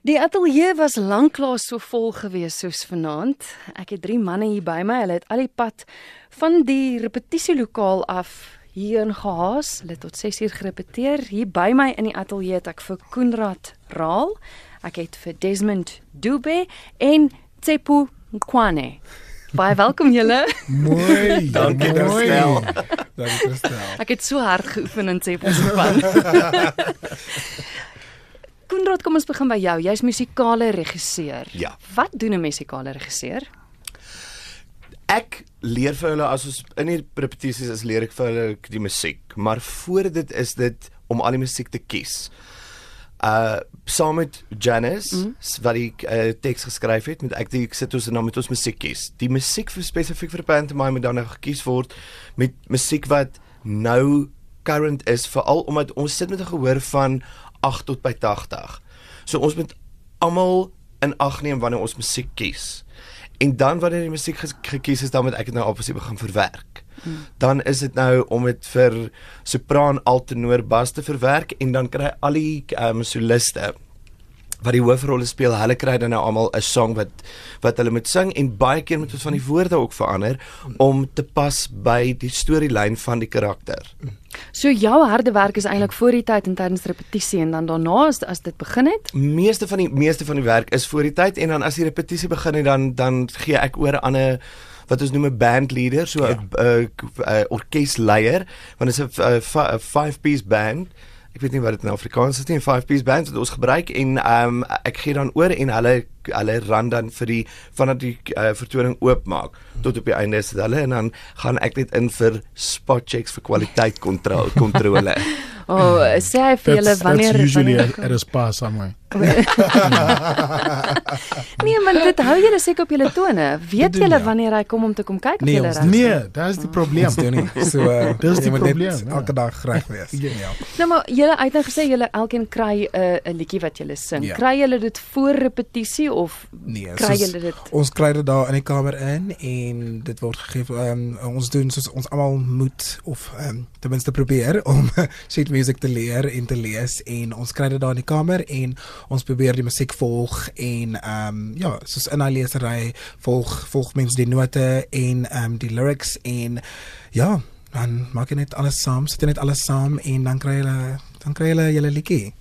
Die ateljee was lanklaas so vol gewees soos vanaand. Ek het drie manne hier by my. Hulle het al die pad van die repetisielokaal af hierin gehaas. Hulle het tot 6uur gerepeteer. Hier by my in die ateljee het ek vir Koenraad Raal, ek het vir Desmond Dube en Tsepo Nkwane. Baie welkom julle. Mooi. Dankie, mooi. Christel. Dankie Christel. Ek het so hard geoefen in Tsepo se span. Koenraad, kom ons begin by jou. Jy's musikale regisseur. Ja. Wat doen 'n musikale regisseur? Ek leer vir hulle as ons in die repetisies is leer ek vir hulle die musiek, maar voor dit is dit om al die musiek te kies. Uh saam met Janice mm. wat die uh, teks geskryf het, met ek die ek sit ons en dan met ons musiek kies. Die musiek vir spesifiek vir pantomime moet dan nou gekies word met musiek wat nou current is, veral omdat ons sit met 'n gehoor van 8 tot by 80. So ons moet almal in ag neem wanneer ons musiek kies. En dan wanneer die musiek gekies is, dan moet ek dit nou obviously begin verwerk. Hmm. Dan is dit nou om dit vir sopran, alt, tenor, bas te verwerk en dan kry al die um, soliste wat die hoofrolle speel, hulle kry dan nou almal 'n song wat wat hulle moet sing en baie keer moet ons van die woorde ook verander om te pas by die storielyn van die karakter. So jou harde werk is eintlik voor die tyd en tydens repetisie en dan daarna as as dit begin het? meeste van die meeste van die werk is voor die tyd en dan as die repetisie begin het dan dan gee ek oor aan 'n wat ons noem 'n bandleader, so 'n ja. orkesleier, want dit is 'n five piece band. Ek weet nie wat dit in Afrikaans is nie, 'n five piece band wat ons gebruik en ehm um, ek gee dan oor en hulle hulle ran dan vir die vanaf die uh, vertoning oopmaak tot op die einde is dit hulle en dan gaan ek net in vir spot checks vir kwaliteit kontrole kontrole. O, oh, sê hy vir julle That's, wanneer that's usually wanneer, at, at a spa somewhere. Nee, maar dit hou julle seker op julle tone. Weet julle ja. wanneer hy kom om te kom kyk of Nee, julle ons reg? Nee, dat is die probleem. Doen nie. So uh, Dis die probleem, net ja. elke dag reg wees. ja. Nou maar julle het nou gesê julle elkeen kry 'n uh, 'n liedjie wat julle sing. Ja. Kry julle dit voor repetisie of Nee, kry julle dit? Ons kry dit daar in die kamer in en dit word gegee um, ons doen soos ons almal moet of um, ten minste probeer om sheet music te leer en te lees en ons kry dit daar in die kamer en ons probeer die musiek volg en ehm um, ja, soos in daai lesery volg volg mense die note en ehm um, die lyrics en ja, dan maak jy net alles saam, sit jy net alles saam en dan kry jy dan kry jy julle liedjie.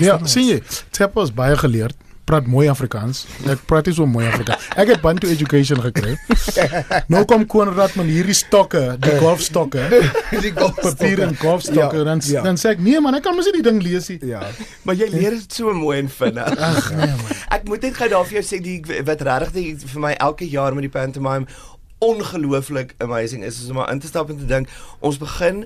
Ja, sien jy, Teppo is baie geleerd. Praat mooi Afrikaans. Ek praat nie so mooi Afrikaans. Ek het Bantu education gekry. Nou kom Konrad met hierdie stokke, die golfstokke, die golfstokke. papier en golfstokke Ja, dan ja. dan sê ek nee man, ek kan mos nie die ding lees nie. Ja. Maar jy leer dit so mooi en vinnig. Ag nee man. Ek moet net gou daar vir jou sê die wat regtig vir my elke jaar met die pantomime ongelooflik amazing is is om maar in te stap en te dink ons begin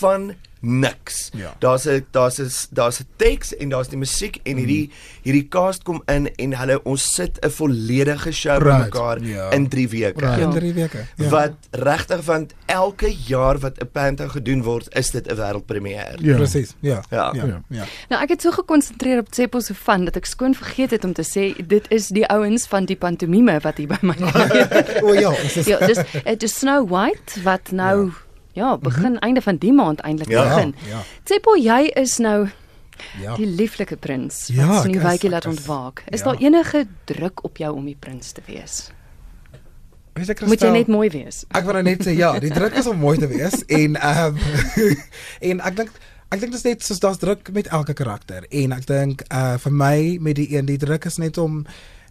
van niks. Ja. Daar's 'n daar's 'n daar's 'n teks en daar's die musiek en hierdie hierdie cast kom in en hulle ons sit 'n volledige show Right. bymekaar Ja. in 3 weke. Right. In 3 weke. Ja. Wat regtig want elke jaar wat 'n panto gedoen word, is dit 'n wêreldpremiere. Ja. Presies. Ja. Ja. Ja. Ja. ja. Nou ek het so gekonsentreer op Tsepo se van dat ek skoon vergeet het om te sê dit is die ouens van die pantomime wat hier by my. O ja, ons is ja, dis dit is Snow White wat nou ja, ja begin einde van die maand eintlik Ja. begin. Ja. Tsepo, jy is nou Ja. die lieflike prins Ja, wat ek sien wykie laat ek is- ontwaak. Is ja. daar enige druk op jou om die prins te wees? Weet jy, Moet jy Christel, net mooi wees? Ek wil nou net sê ja, die druk is om mooi te wees en ehm en ek dink ek dink dit is net soos daar's druk met elke karakter en ek dink uh vir my met die een die druk is net om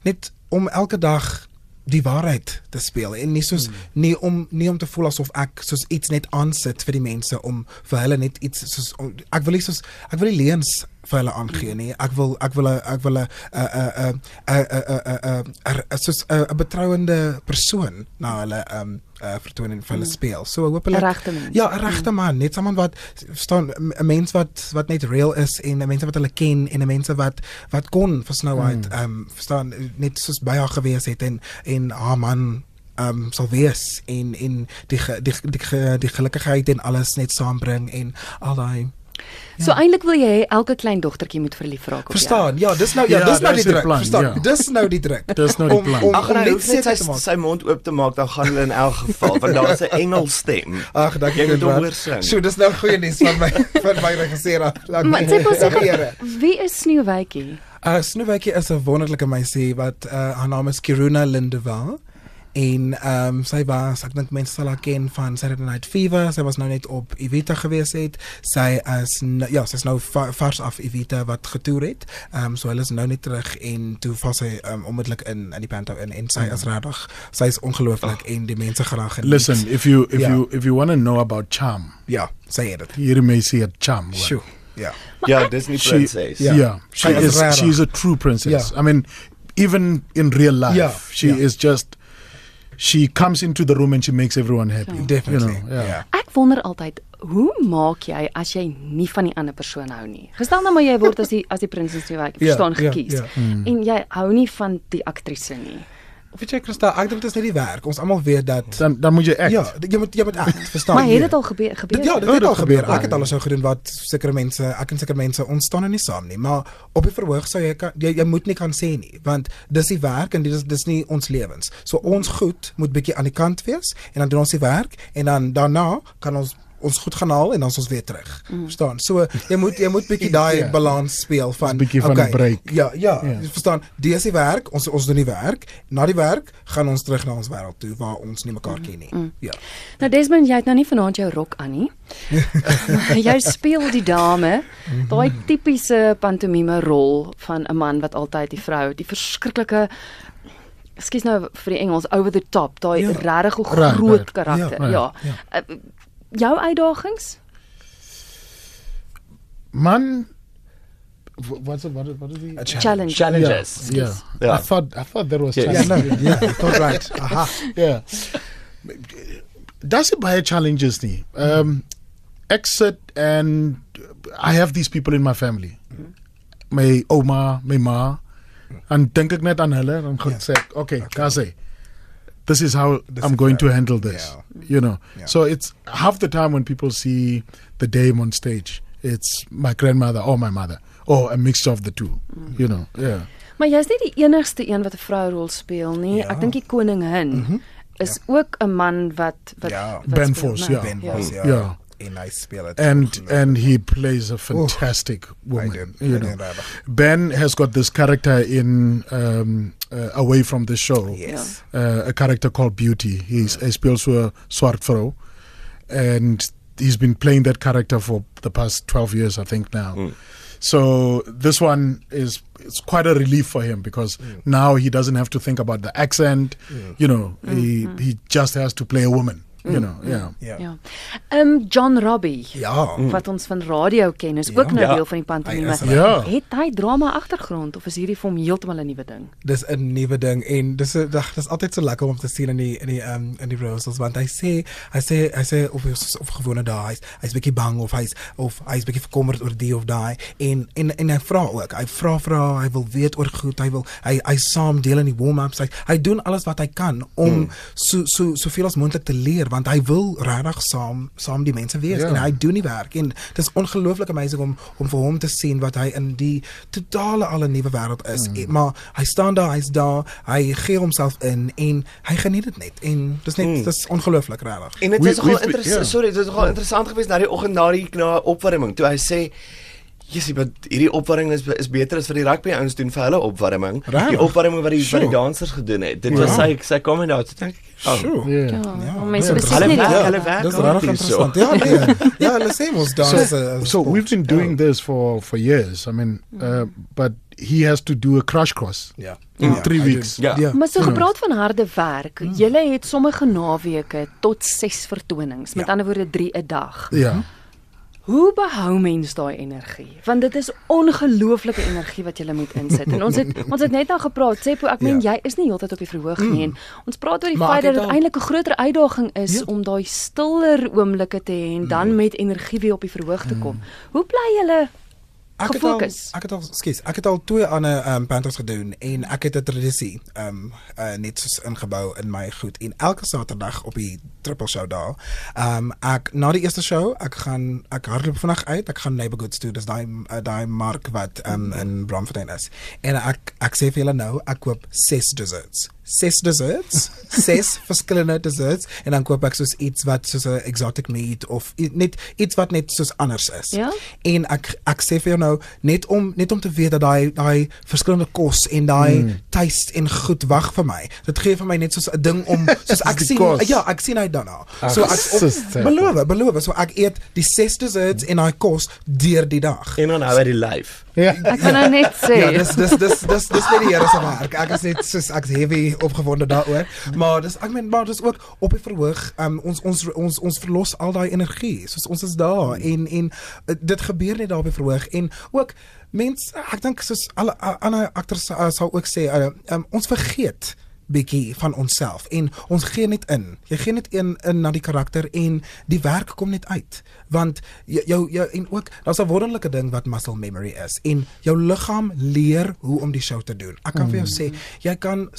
net om elke dag die waarheid te speel en nie soos hmm. nie om nie om te voel asof ek soos iets net aansit vir die mense om vir hulle net iets soos om, ek wil nie soos ek wil nie leuns vir hulle aangee nie ek wil ek wil 'n- ek wil 'n 'n 'n 'n 'n 'n soos 'n 'n betrouende persoon na hulle um uh, vertoon en vir hulle speel. So ek hoop hulle 'n Regte mens. Ja, 'n regte man, net iemand wat staan 'n mens wat wat net real is en 'n mense wat hulle ken en 'n mense wat wat kon vir Snow White ehm um, verstaan net soos by haar gewees het en en haar man ehm um, sal wees en en die die die, die, die gelukigheid en alles net saambring en al daai So eintlik wil jy hê elke klein dogtertjie moet verlief raak op jou. Verstaan? Ja, dis nou ja, Ja, dis nou die druk. plan, Verstaan? ja. Dis nou die druk. Dis nou die Om- plan. om- Ag om nou, net seker sy sy mond oop te maak, dan gaan hulle in elk geval, want daar's 'n engelstem. Ag, dankie Jy moet hoor sing. So, dis nou goeie nuus van my van my regisseur. Maar sê Here. Wie is Sneeuwwytjie? Uh Snoewytjie is 'n wonderlike meisie wat uh haar naam is Kiruna Lindeval. En ehm um, sy was ek dink mense sal haar ken van Saturday Night Fever. Sy was nou net op Evita gewees het. Sy is ja, sy's nou va vars af Evita wat getoer het. Ehm um, so hulle is nou net terug en toe val sy um, onmiddellik in in die panto in en sy is regtig sy is ongelooflik en die mense graag geniet. Listen, if you if Ja. you if you want to know about charm, ja, het dit. hier may see a charm. Sjoe. Ja. Ja, Disney She, princess. yeah, Ja. she Sy is is she's a true princess. Ja. I mean, even in real life, Ja, she ja. is just she comes into the room and she makes everyone happy. Definitely. You know, yeah. ja. Ek wonder altyd, hoe maak jy as jy nie van die ander persoon hou nie? Gestel nou maar jy word as die as die prinses nie werk, Ja, verstaan ja, gekies. ja. En jy hou nie van die aktrise nie. Weet jy Christa, ek dink dit is net die werk. Ons almal weet dat Dan dan moet jy act. Ja, jy moet jy moet act, verstaan Maar het jy? dit al gebeur gebeur? Ja, dit Oh, het dit al gebeur. Ek het al so gedoen wat sekere mense, ek en sekere mense ons staan er nie saam nie, maar op die verhoog sou jy kan jy, jy moet nie kan sê nie, want dis die werk en dit is dis nie ons lewens. So ons goed moet bietjie aan die kant wees en dan doen ons die werk en dan daarna kan ons ons goed gaan haal en dan is ons weer terug. Mm. Verstaan? So jy moet jy moet bietjie daai Ja. balans speel van Bietjie van 'n okay, break. Ja, ja, Ja. jy verstaan. Dis die werk, ons ons doen die werk. Na die werk gaan ons terug na ons wêreld toe waar ons nie mekaar ken nie. Mm. Ja. Nou Desmond, jy het nou nie vanaand jou rok aan nie. jy speel die dame, daai tipiese pantomime rol van 'n man wat altyd die vrou, die verskriklike Ekskuus nou vir die Engels over the top, daai Ja. regtig Right, groot right. karakter. Ja, Ja. ja. Jou uitdagings? Man what's it, what is what is the challenge. Challenge. Challenges. Yeah. Yeah. I thought I thought that was Yes. Yeah, challenge. no, yeah, thought right. Aha. yeah. Daar's baie challenges nie. Um exit and I have these people in my family. My oma, my ma. En dink ek net aan hulle en gaan sê, okay, Kaze. This is how Dis I'm die going to handle this. Ja. You know. Ja. So it's half the time when people see the dame on stage, it's my grandmother or my mother or a mixture of the two. Mm. You know. Yeah. Maar jy's nie die enigste een wat 'n vrourol speel nie. Ja. Ek dink die koningin is ook 'n man wat wat, Ja. wat Ben speel, Vos, né? ja. Ben Ja. ja. Ja. En hy speel dit. and and he plays a fantastic woman. Hy doen, you hy know. doen regtig. Ben has got this character in um, uh, away from the show, Yes. uh, a character called Beauty. He's hy speel so swart vrou, and he's been playing that character for the past twelve years, I think now. So this one is it's quite a relief for him because now he doesn't have to think about the accent. You know, he he just has to play a woman. You know, yeah. Ja. Ja. Ehm um, John Robbie Ja. wat ons van radio ken is ook Ja. nou Ja. deel van die pantomime. Hy is. Ja. Het hy drama agtergrond of is hierdie vir hom heeltemal 'n nuwe ding? Dis 'n nuwe ding en dis 'n dag dis altyd so lekker om te sien in die in die um, in die rehearsals want hy sê hy sê hy sê of hy's of gewone daai hy's hy's bietjie bang of hy's of hy's bietjie verkommerd oor die of daai en en en hy vra ook hy vra vra hy wil weet oor goed hy wil hy hy saam deel in die warm-ups hy hy doen alles wat hy kan om mm. so so soveel as moontlik te leer want hy wil regtig saam saam die mense wees Ja. en hy doen die werk en dis ongelooflik amazing om om vir hom te sien wat hy in die totale al 'n nuwe wêreld is mm. maar hy staan daar hy's daar hy gee homself in en hy geniet dit net en dis net mm. dis ongelooflik regtig En dit was nogal interessant. ja. Sorry, dit was nogal interessant geweest na die oggend na die na opwarming toe hy sê Jessie, maar hierdie opwarming is is beter as vir die rugby ouens doen vir hulle opwarming. Die opwarming wat die wat die Sure. dansers gedoen het. Dit was Ja. sy sy kom en daar toe dink ek. Oh, Yeah. Ja, Ja, mense ja. besef Hulle nie werk- dat hulle werk dis hard regtig hierso. interessant ja nee ja hulle sê mos dans is 'n So, so sport. we've been doing ja. this for for years. I mean, uh, but he has to do a crash course ja in Ja, three hy weeks. doen. Ja. ja Maar so Ja. gepraat van harde werk, julle het sommige naweke tot 6 vertonings, met Ja. ander woorde 3 'n dag. Yeah. Hoe behou mens daai energie? Want dit is ongelooflike energie wat jy moet insit. En ons het ons het net nou gepraat, Seppo, ek meen Ja. jy is nie heeltyd op die verhoog nie en ons praat oor die feit dat dit al- eintlik 'n groter uitdaging is Ja. om daai stiller oomblikke te hê en dan met energie weer op die verhoog te kom. Hoe bly julle Ek het al gefokus? ek het al skus, ek het al twee ander um, pantos gedoen en ek het 'n tradisie um, uh, net soos ingebou in my goed en elke Saterdag op die triple show daar. Um, ek na die eerste show, ek gaan ek hardloop vanaand uit, ek gaan Neighborhoods toe, dis daai uh, daai mark wat um, in Bramfontein is. En ek ek sê vir julle nou, ek koop 6 desserts. Ses desserts, ses verskillende desserts en dan koop ek soos iets wat soos 'n exotic meat of net iets wat net soos anders is. Ja? En ek ek sê vir jou nou net om net om te weet dat daai daai verskillende kos en daai mm. taste en goed wag vir my. Dit gee vir my net soos 'n ding om soos ek sien kos. ja, ek sien uit daarna. So ek op, beloof, beloof, so ek eet die ses desserts en daai kos deur die dag. En dan hou hy die lyf. Ja. Ek kan nou net sê. Ja, dis dis dis dis dis net die Here se werk. Ek is net soos ek's heavy opgewonde daaroor. Maar dis ek meen maar dis ook op die verhoog. Um, ons ons ons ons verlos al daai energie. Soos ons is daar en en uh, dit gebeur net daar op die verhoog en ook mense ek dink soos alle ander akters uh, sal ook sê uh, um, ons vergeet bietjie van onsself en ons gee net in. Jy gee net in in na die karakter en die werk kom net uit. Want jou jou, jou en ook daar's 'n wonderlike ding wat muscle memory is en jou liggaam leer hoe om die show te doen. Ek kan mm. vir jou sê, jy kan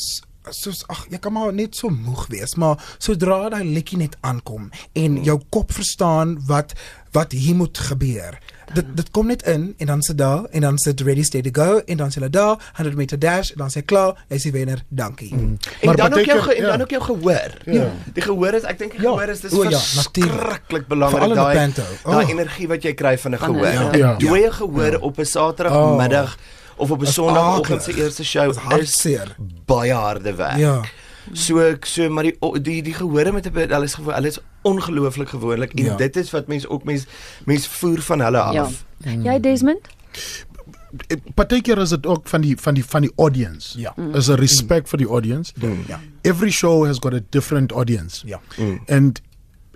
soos ag jy kan maar net so moeg wees maar sodra daai liedjie net aankom en jou kop verstaan wat wat hier moet gebeur dit dit kom net in en dan sit daar en dan sit ready steady go en dan sê hulle daar 100 meter dash en dan sê klaar jy's die wenner dankie mm. En Maar dan ook jou beteken- ge, en ja. dan ook jou gehoor. Ja. Die gehoor is ek dink die Ja. gehoor is dis O, ja, verskriklik belangrik daai daai Oh. energie wat jy kry van 'n gehoor. ja. Ja. Dooie gehoor op 'n Saterdagmiddag of op 'n Sondagoggend se eerste show Is hartseer. baie harde werk. ja So ek so maar die die die gehore met hulle is gewoon hulle is ongelooflik gewoonlik en Ja. dit is wat mense ook mense mense voer van hulle af. Ja. Jy Desmond? Partykeer is dit ook van die van die van die audience. Ja. Is 'n respect for the audience. ja Every show has got a different audience. ja And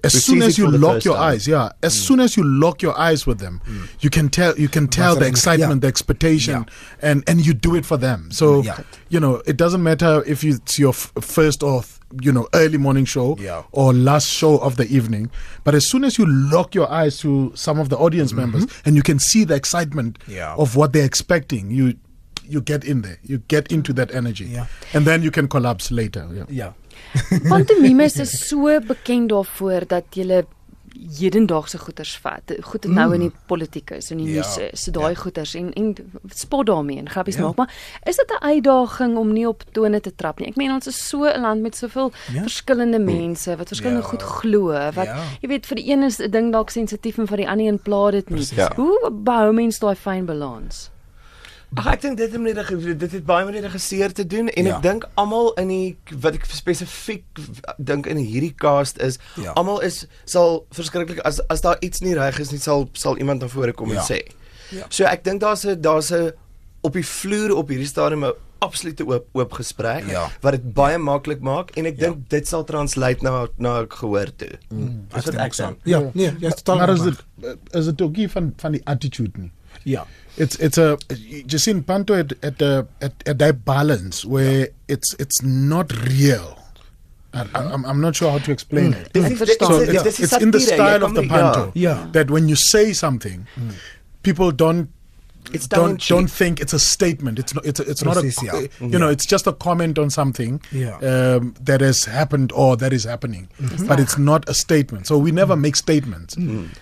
as soon as you lock your time. eyes, yeah, as soon as you lock your eyes with them, you can tell you can tell What's the excitement, Yeah. the expectation, and and you do it for them. So Yeah. you know it doesn't matter if it's your f- first or th- you know early morning show Yeah. or last show of the evening, but as soon as you lock your eyes to some of the audience members and you can see the excitement Yeah. of what they're expecting, you you get in there, you get into that energy, Yeah. and then you can collapse later. Yeah. Ja Pantomimes is so bekend daarvoor dat jy hedendaagse goeters vat. Goed dit nou in die politiek is en die Ja, nuus is, so daai ja. goeters en en spot daarmee en grappies Ja. maak, maar is dit 'n uitdaging om nie op tone te trap nie? Ek meen ons is so 'n land met soveel Ja. verskillende mense wat verskillende Ja. goed glo, wat Ja. jy weet vir die een is 'n ding dalk sensitief en vir die ander een pla dit nie. Ja. Hoe behou mens daai fyn balans? Ag ek dink dit het met ge- dit het baie met die regisseur te doen en Ja. ek dink almal in die wat ek spesifiek dink in hierdie cast is Ja. almal is sal verskriklik as as daar iets nie reg is nie sal sal iemand na vore kom Ja. en sê. Ja. So ek dink daar's 'n daar's 'n op die vloer op hierdie stadium 'n absolute oop oop gesprek Ja. wat dit baie maklik maak en ek Ja. dink dit sal translate na na gehoor toe. Mm. Dis wat ek sê. ja nee jy's totaal Maar is reg. dit is dit ook nie van van die attitude nie. ja It's it's a just in Panto at at the at, at that balance where it's it's not real. I, I'm I'm not sure how to explain it. Dis Ek is-. So it's, it's in the style of the panto. Ja. that when you say something, people don't It's don't don't think it's a statement. It's not. It's a, it's not a. ja. Eh, you know, it's just a comment on something Ja. um, that has happened or that is happening, but it's not a statement. So we never make statements.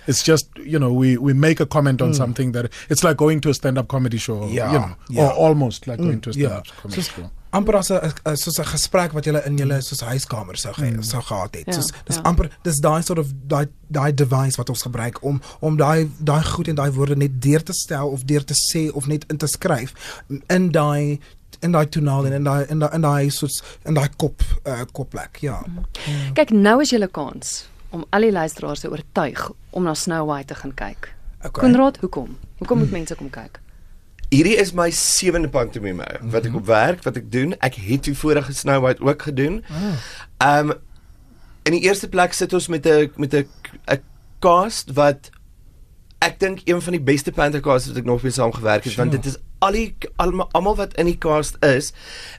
It's just you know we we make a comment on something that it's like going to a stand-up comedy show. Yeah. You know, ja. or almost like going to a stand-up comedy soos show. Amper as 'n soos 'n gesprek wat jy in julle soos huiskamer sou ge, sou gehad het. Ja, Soos dis ja. amper dis daai sort of daai daai device wat ons gebruik om om daai daai goed en daai woorde net deur te stel of deur te sê of net in te skryf in daai in daai tonaal en in daai in daai in daai soos in daai kop uh, kopplek. Ja. Kyk, nou is julle kans om al die luisteraars te oortuig om na Snow White te gaan kyk. Okay. Konrad, hoekom? Hoekom moet mense kom kyk? Hierdie is my sewende pantomime wat ek op werk, wat ek doen. Ek het die vorige Snow White ook gedoen. Ehm um, in die eerste plek sit ons met 'n met 'n 'n cast wat ek dink een van die beste pantocasts wat ek nog mee saam gewerk het, want Sure. dit is al die almal almal wat in die cast is,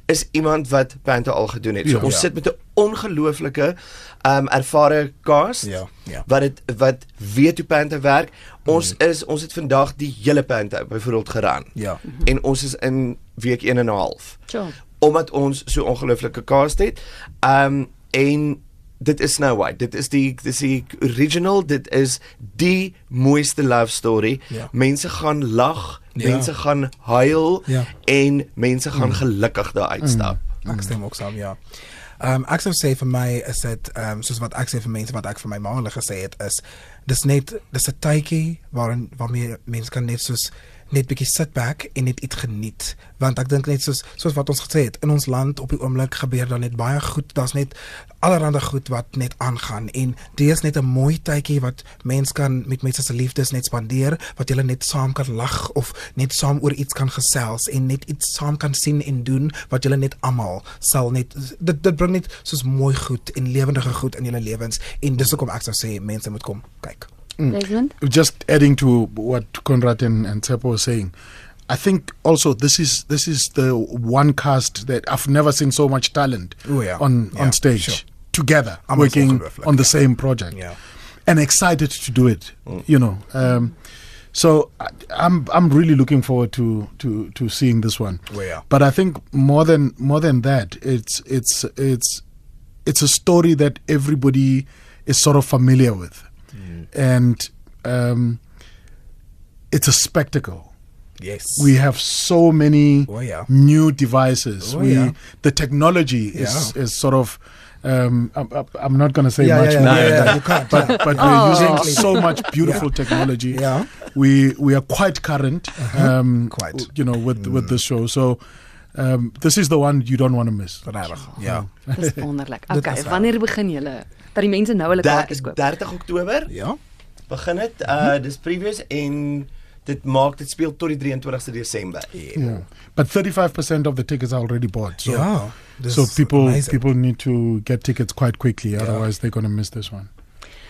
is iemand wat panto al gedoen het. So Ja. ons Ja. sit met 'n ongelooflike ehm um, ervare cast Ja, ja. wat dit wat weet hoe panto werk. Ons is ons het vandag die hele panto byvoorbeeld geraan. Ja. En ons is in week 1 en 'n half Sure. omdat ons so ongelooflike cast het. Um en dit is Snow White. Dit is die dis die original, dit is die mooiste love story. Ja. Mense gaan lag, Ja. mense gaan huil Ja. en mense gaan gelukkig daar uitstap. Ek stem ook saam, ja. Ehm um, ek sou sê vir my is dit ehm um, soos wat ek sê vir mense wat ek vir my ma hulle gesê het is dis net dis 'n tydjie waarin waarmee mense kan net soos net bietjie sit back en net iets geniet. Want ek dink net soos soos wat ons gesê het in ons land op die oomblik gebeur daar net baie goed daar's net allerlei goed wat net aangaan. En dit is net 'n mooi tydjie wat mens kan met mense se liefdes net spandeer wat julle net saam kan lag of net saam oor iets kan gesels en net iets saam kan sien en doen wat julle net almal sal net dit dit bring net soos mooi goed en lewendige goed in julle lewens. En dis hoekom ek sou sê mense moet kom kyk. Desmond? just adding to what Conrad and, and Tsepo were saying, I think also this is this is the one cast that I've never seen so much talent Oh, yeah. on Yeah, on stage sure. together I'm working also reflect, on the yeah. same project Yeah. and excited to do it. You know, um, so I, I'm I'm really looking forward to to to seeing this one. Oh, yeah. But I think more than more than that, it's it's it's it's a story that everybody is sort of familiar with, and um, it's a spectacle. Yes. We have so many Oh, yeah. new devices. Oh, we yeah. the technology is Yeah. is sort of. Um, I'm, I'm not going to say Yeah, much yeah, more yeah, than yeah, you can't, but yeah. but Oh. we're using so much beautiful technology. Yeah. We we are quite current. Um, Quite. You know, with with this show. So um, this is the one you don't want to miss. Regtig. Ja. Dis wonderlik. Okay, is waar. wanneer begin julle? Dat die mense nou hulle kaartjies koop. 30 Oktober Ja. begin dit. Uh dis previews en dit maak dit speel tot die 23ste Desember. Yeah. But 35% of the tickets are already bought. So, ja. So people amazing. people need to get tickets quite quickly. Otherwise, they're going to miss this one.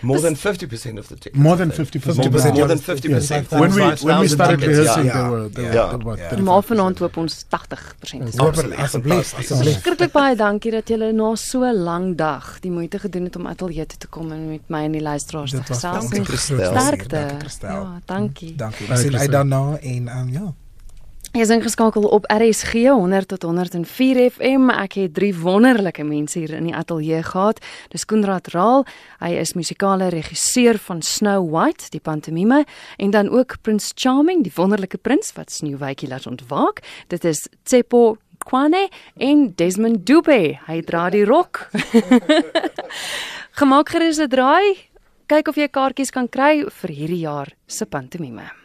More than 50% of the tickets. More than I think. 50%. More, Yeah. than 50%. When we when we 5,000 started tickets, rehearsing, ja. there were there Ja. were about Ja. 35%. Maar vanaand hoop ons 80%. Hoop Absoluut, asseblief, fantasties. asseblief. Skrikkelik baie dankie dat julle na so 'n lang dag die moeite gedoen het om ateljee toe te kom en met my en die luisteraars te Dit was gesels. dankie En Christel. Sterkte. Ja, dankie. Dankie. Baie Sien plezier. uit daarna en um, ja. Jy is ingeskakel op RSG 100 tot 104 FM. Ek het drie wonderlike mense hier in die ateljee gehad. Dis Koenraad Raal, hy is musikale regisseur van Snow White, die pantomime, en dan ook Prince Charming, die wonderlike prins wat Sneeuwwitjie laat ontwaak. Dit is Tsepo Kwane en Desmond Dube. Hy dra die rok. Gemaak gerus 'n draai. Kyk of jy kaartjies kan kry vir hierdie jaar se pantomime.